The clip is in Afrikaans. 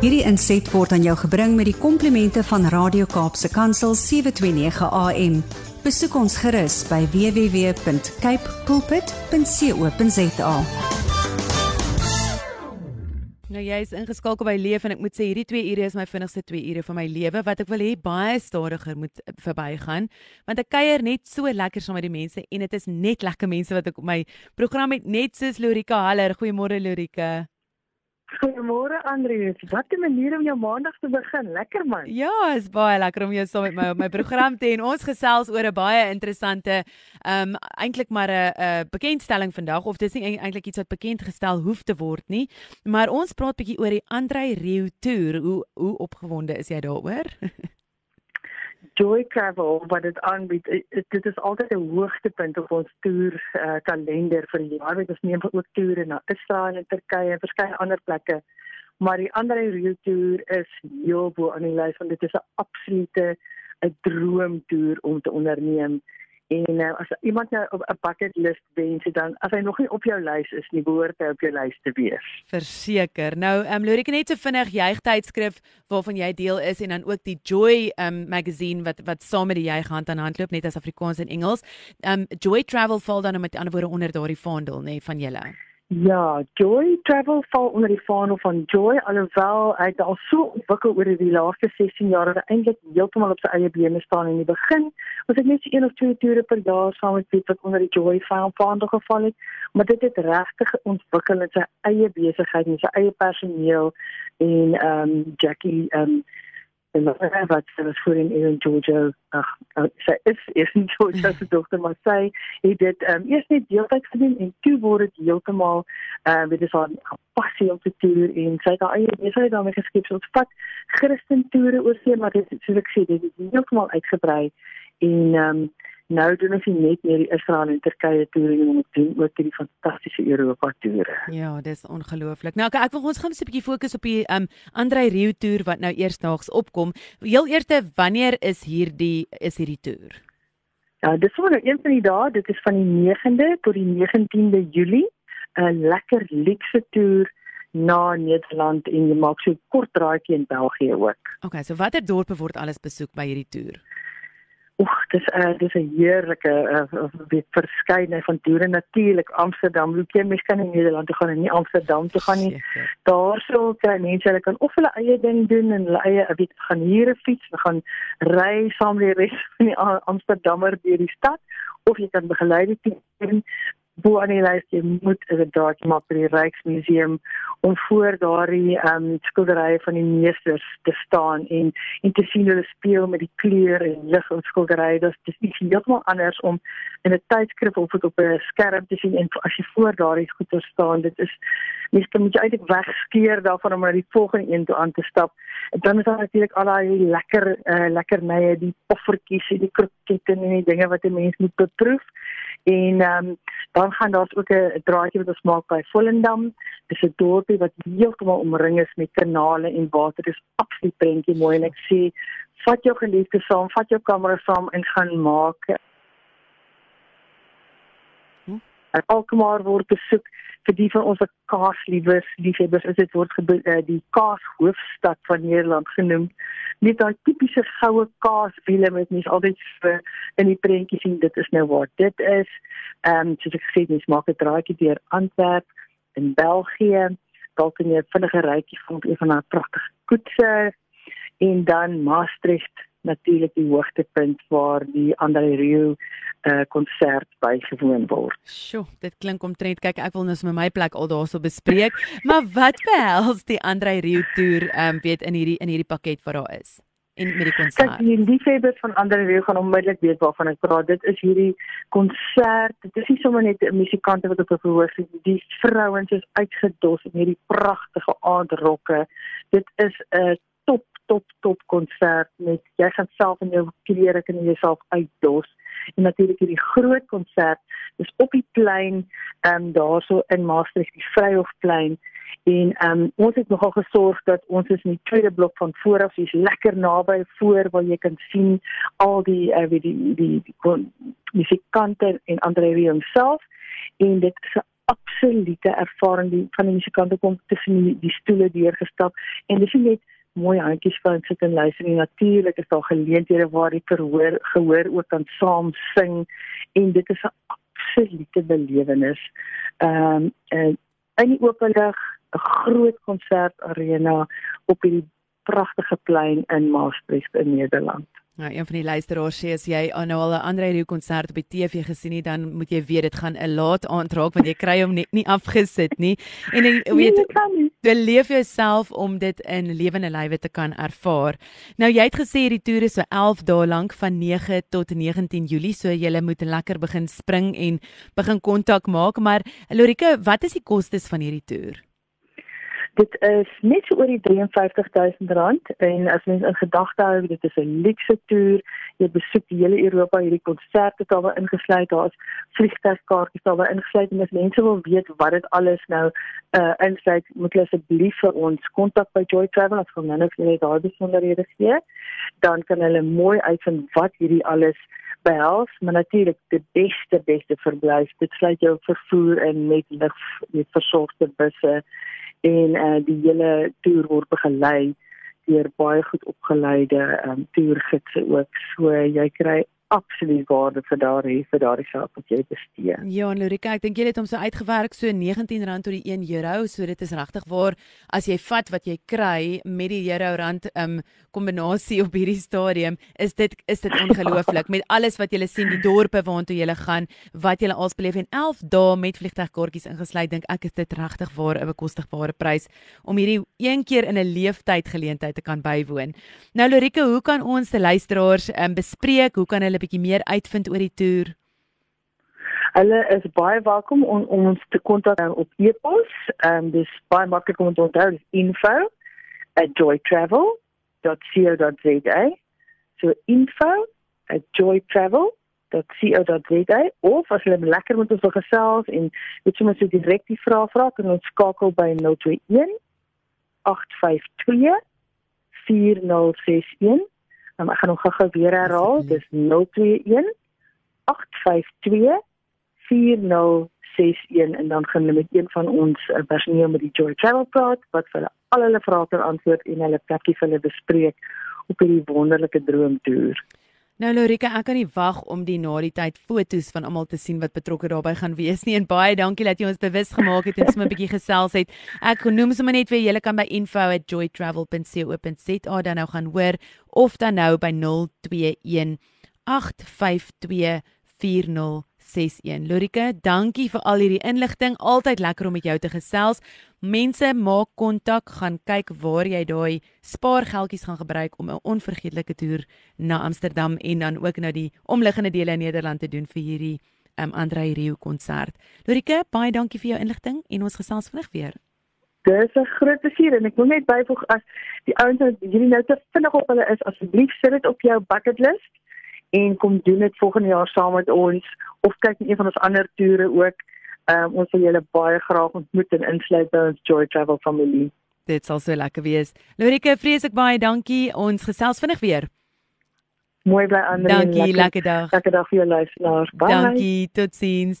Hierdie inset word aan jou gebring met die komplimente van Radio Kaapse Kansel 729 AM. Besoek ons gerus by www.cape pulpit.co.za. Nou jy is ingeskakel by Leef en ek moet sê hierdie 2 ure is my vinnigste 2 ure van my lewe wat ek wil hê baie stadiger moet verbygaan want ek kuier net so lekker saam met die mense en dit is net lekker mense wat ek op my program het net soos Lorika Haller. Goeiemôre Lorika. Goeiemôre Andrius. Wat 'n manier om jou maandag te begin. Lekker man. Ja, is baie lekker om jou saam met my op my program te en ons gesels oor 'n baie interessante ehm um, eintlik maar 'n 'n bekendstelling vandag of dis nie eintlik iets wat bekend gestel hoef te word nie, maar ons praat bietjie oor die Andrei Rieu toer. Hoe hoe opgewonde is jy daaroor? Joy Travel wat dit aanbied, dit is altyd 'n hoogtepunt op ons toer uh, kalender vir die jaar. Ons neem ook toere na Israel en Turkye en verskeie ander plekke. Maar die ander Rio toer is heel bo aan die lys want dit is 'n absolute 'n droomtoer om te onderneem. En uh, as iemand nou op 'n bucket list wens, dan as hy nog nie op jou lys is nie, behoort hy op jou lys te wees. Verseker. Nou, ehm um, Lorika net so vinnig juigtydskrif waarvan jy deel is en dan ook die Joy ehm um, magazine wat wat saam met die juig hand aan hand loop net as Afrikaans en Engels. Ehm um, Joy Travel val dan met ander woorde onder daardie vaandel nê nee, van julle. Ja, Joy Travel val onder die vaandel van Joy alhoewel hy al so ontwikkel oor die laaste 16 jaar dat hy eintlik heeltemal op sy eie bene staan in die begin. Ons het net so een of twee toere per jaar saam met Piet wat onder die Joy vaandel geval het, maar dit het regtig ontwikkel in sy eie besigheid en sy eie personeel en ehm um, Jackie ehm um, en wat wat sy was voor in in Georgia ag sy is is in Georgia se dogter maar sy het dit um, eers net deeltyds gedoen en toe word dit heeltemal uh met dis aan passie op die toer en sy het haar eie besigheid daarmee geskep. So wat Christen toere oor see maar dit soos ek sê dit is heeltemal uitgebrei en um, nou doen ons net meer die Israel en Turkye toere en ons doen ook hierdie fantastiese Europa toere. Ja, dis ongelooflik. Nou okay, ek wil ons gaan 'n bietjie fokus op die um Andrei Rieu toer wat nou eersdaags opkom. Heel eerste, wanneer is hierdie is hierdie toer? Ja, dis sommer nou een van die dae, dit is van die 9de tot die 19de Julie, 'n lekker luukse toer na Nederland en jy maak so 'n kort draaitjie in België ook. Okay, so watter dorpe word alles besoek by hierdie toer? Oek, dis 'n uh, dis 'n heerlike uh, weet verskeidenheid van toere natuurlik Amsterdam. Hoe jy mens kan in Nederland? Toe gaan en nie Amsterdam toe gaan nie. Daarso kan mense hulle kan of hulle eie ding doen en hulle eie weet gaan hier 'n fiets, gaan ry saam met die res van die Amsterdammer deur die stad. Of jy kan begeleide doen bo aan die lys jy moet 'n daadjie maak by die Rijksmuseum om voor daardie ehm um, skilderye van die meesters te staan en en te sien hulle speel met die kleur en lig en skilderye. Dis dis iets heeltemal anders om in 'n tydskrif of op 'n skerm te sien en as jy voor daardie goed te staan dit is mens kan moet jy eintlik wegskeer daarvan om na die volgende een toe aan te stap. En dan is daar natuurlik al daai lekker uh, lekkernye die poffertjies en die krokette en die dinge wat 'n mens moet beproef En ehm um, dan gaan daar ook 'n draadjie wat ons maak by Volendam. Dis 'n dorpie wat heeltemal omring is met kanale en water. Dis absoluut prentjie mooi en ek sê vat jou geliefde saam, vat jou kamera saam en gaan maak. Hm? Alkmaar word besoek vir die van ons kaasliewers, liefhebbers is dit word uh, die kaashoofstad van Nederland genoem. Net daai tipiese goue kaaswiele met mens altyd vir in die prentjies sien dit is nou waar dit is. Ehm um, soos ek gesê het, mens maak 'n draadjie deur Antwerp in België. Dalk jy 'n vinnige rytjie van een van daai pragtige koetse en dan Maastricht natuurlik die hoogtepunt waar die Andre Rieu uh konsert bygewoon word. Sjoe, dit klink omtrent kyk ek wil nou met my plek al daarso bespreek, maar wat behels die Andre Rieu toer um weet in hierdie in hierdie pakket wat daar is? en met die konsert. Kyk, die liefhebbers van Andre Rieu gaan onmiddellik weet waarvan ek praat. Dit is hierdie konsert. Dit is nie sommer net musikante wat op 'n verhoog sit. Die vrouens is uitgedos in hierdie pragtige aandrokke. Dit is 'n top top top konsert met jy gaan self in jou klere kan jouself uitdos. En natuurlik hierdie groot konsert is op die plein ehm um, daarso in Maastricht die Vryhofplein. En ehm um, ons het nogal gesorg dat ons is in die tweede blok van vooraf is lekker naby voor waar jy kan sien al die uh, die die die, die, musikante en Andre Rieu self en dit is absolute ervaring die van die musikante kom tussen die, die stoele deurgestap. En dis net mooi handjies van sit en luister en natuurlik is daar geleenthede waar die verhoor gehoor ook kan saam sing en dit is 'n absolute belewenis. Ehm um, in die openlig 'n groot konsertarena op hierdie pragtige plein in Maastricht in Nederland. Nou, een van die luisteraars sê as jy nou al 'n Andre Rieu konsert op die TV gesien het, dan moet jy weet dit gaan 'n laat aand raak want jy kry hom net nie afgesit nie. En jy weet jy leef jouself om dit in lewende lywe te kan ervaar. Nou jy het gesê die toer is so 11 dae lank van 9 tot 19 Julie, so jy moet lekker begin spring en begin kontak maak, maar Lorike, wat is die kostes van hierdie toer? Dit is net so oor die 53000 rand en as mens in gedagte hou dit is 'n luukse toer. Jy besoek die hele Europa, hierdie konserte het alweer ingesluit, daar's vliegtuigkaartjies alweer ingesluit en as mense wil weet wat dit alles nou uh insluit, moet hulle asseblief vir ons kontak by Joy Travel as hulle nou vir daai besonderhede gee. Dan kan hulle mooi uitvind wat hierdie alles behels, maar natuurlik die beste beste verblyf. Dit sluit jou vervoer in met lig, met versorgde busse en uh, die hele toer word begelei deur baie goed opgeleide um, toergidse ook. So jy kry absoluut waarde vir daardie vir daardie saak wat jy bestee. Ja, Lorika, ek dink jy het hom so uitgewerk so R19 tot die 1 euro, so dit is regtig waar as jy vat wat jy kry met die euro rand um kombinasie op hierdie stadium, is dit is dit ongelooflik met alles wat jy sien, die dorpe waartoe jy gaan, wat jy als beleef en 11 dae met vliegtuigkaartjies ingesluit, dink ek is dit regtig waar 'n bekostigbare prys om hierdie een keer in 'n leeftyd geleentheid te kan bywoon. Nou Lorika, hoe kan ons se luisteraars um bespreek, hoe kan hulle bietjie meer uitvind oor die toer? Hulle is baie welkom om, om ons te kontak op e-pos. Ehm um, dis baie maklik om te onthou, dis info@joytravel.co.za. So info@joytravel.co.za of as jy lekker met ons wil gesels en weet sommer so direk die vraag vra, kan ons skakel by 021 852 4061 Um, ek gaan hom gou-gou weer herhaal. Dis 021 852 4061 en dan gaan hulle met een van ons uh, personeel met die Joy Travel praat wat vir hulle al hulle vrae kan antwoord en hulle plekkie vir hulle bespreek op hierdie wonderlike droomtoer. Nou Lorika, ek kan nie wag om die na die tyd fotos van almal te sien wat betrokke daarbey gaan wees nie. En baie dankie dat jy ons bewus gemaak het en sommer 'n bietjie gesels het. Ek genoem sommer net vir julle kan by info@joytravel.co.za dan nou gaan hoor of dan nou by 021 852 4061. Lorika, dankie vir al hierdie inligting. Altyd lekker om met jou te gesels. Mense maak kontak, gaan kyk waar jy daai spaargeldjies gaan gebruik om 'n onvergeetlike toer na Amsterdam en dan ook na die omliggende dele in Nederland te doen vir hierdie um, Andre Rieu konsert. Lorika, baie dankie vir jou inligting en ons gesels vinnig weer. Dis 'n groot plesier en ek wil net byvoeg as die ouens wat hierdie nou te vinnig op hulle is, asseblief sit dit op jou bucket list en kom doen dit volgende jaar saam met ons of kyk net een van ons ander toere ook. Ehm um, ons wil julle baie graag ontmoet en insluit by ons Joy Travel familie. Dit sal so lekker wees. Lorike, vreeslik baie dankie. Ons gesels vinnig weer. Mooi bly aan. Dankie, lekker, lekker dag. Lekker dag vir jou luisteraars. Bye. Dankie, totsiens.